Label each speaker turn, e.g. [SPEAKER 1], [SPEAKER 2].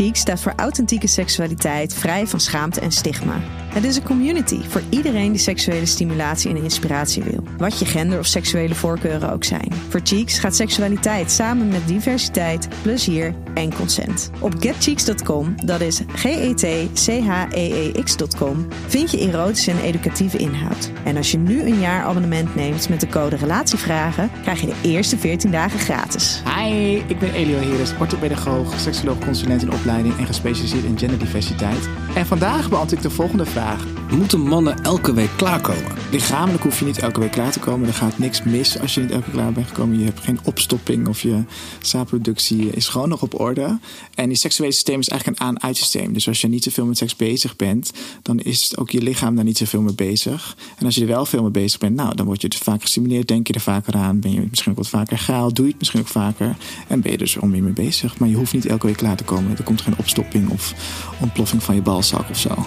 [SPEAKER 1] Cheeks staat voor authentieke seksualiteit, vrij van schaamte en stigma. Het is een community voor iedereen die seksuele stimulatie en inspiratie wil. Wat je gender of seksuele voorkeuren ook zijn. Voor Cheeks gaat seksualiteit samen met diversiteit, plezier en consent. Op getcheeks.com, dat is G-E-T-C-H-E-E-X.com, vind je erotische en educatieve inhoud. En als je nu een jaar abonnement neemt met de code Relatievragen, krijg je de eerste 14 dagen gratis.
[SPEAKER 2] Hi, ik ben Elio Heres, orthopedagoog, seksoloog, consulent in en gespecialiseerd in genderdiversiteit. En vandaag beantwoord ik de volgende vraag.
[SPEAKER 3] Moeten mannen elke week klaarkomen?
[SPEAKER 2] Lichamelijk hoef je niet elke week klaar te komen. Er gaat niks mis als je niet elke week klaar bent gekomen. Je hebt geen opstopping of je zaadproductie is gewoon nog op orde. En je seksuele systeem is eigenlijk een aan-uit systeem. Dus als je niet zoveel met seks bezig bent, dan is ook je lichaam daar niet zoveel mee bezig. En als je er wel veel mee bezig bent, nou, dan word je dus vaak gestimuleerd. Denk je er vaker aan. Ben je misschien ook wat vaker gaal. Doe je het misschien ook vaker. En ben je dus om je mee bezig. Maar je hoeft niet elke week klaar te komen. Er komt geen opstopping of ontploffing van je balzak of zo.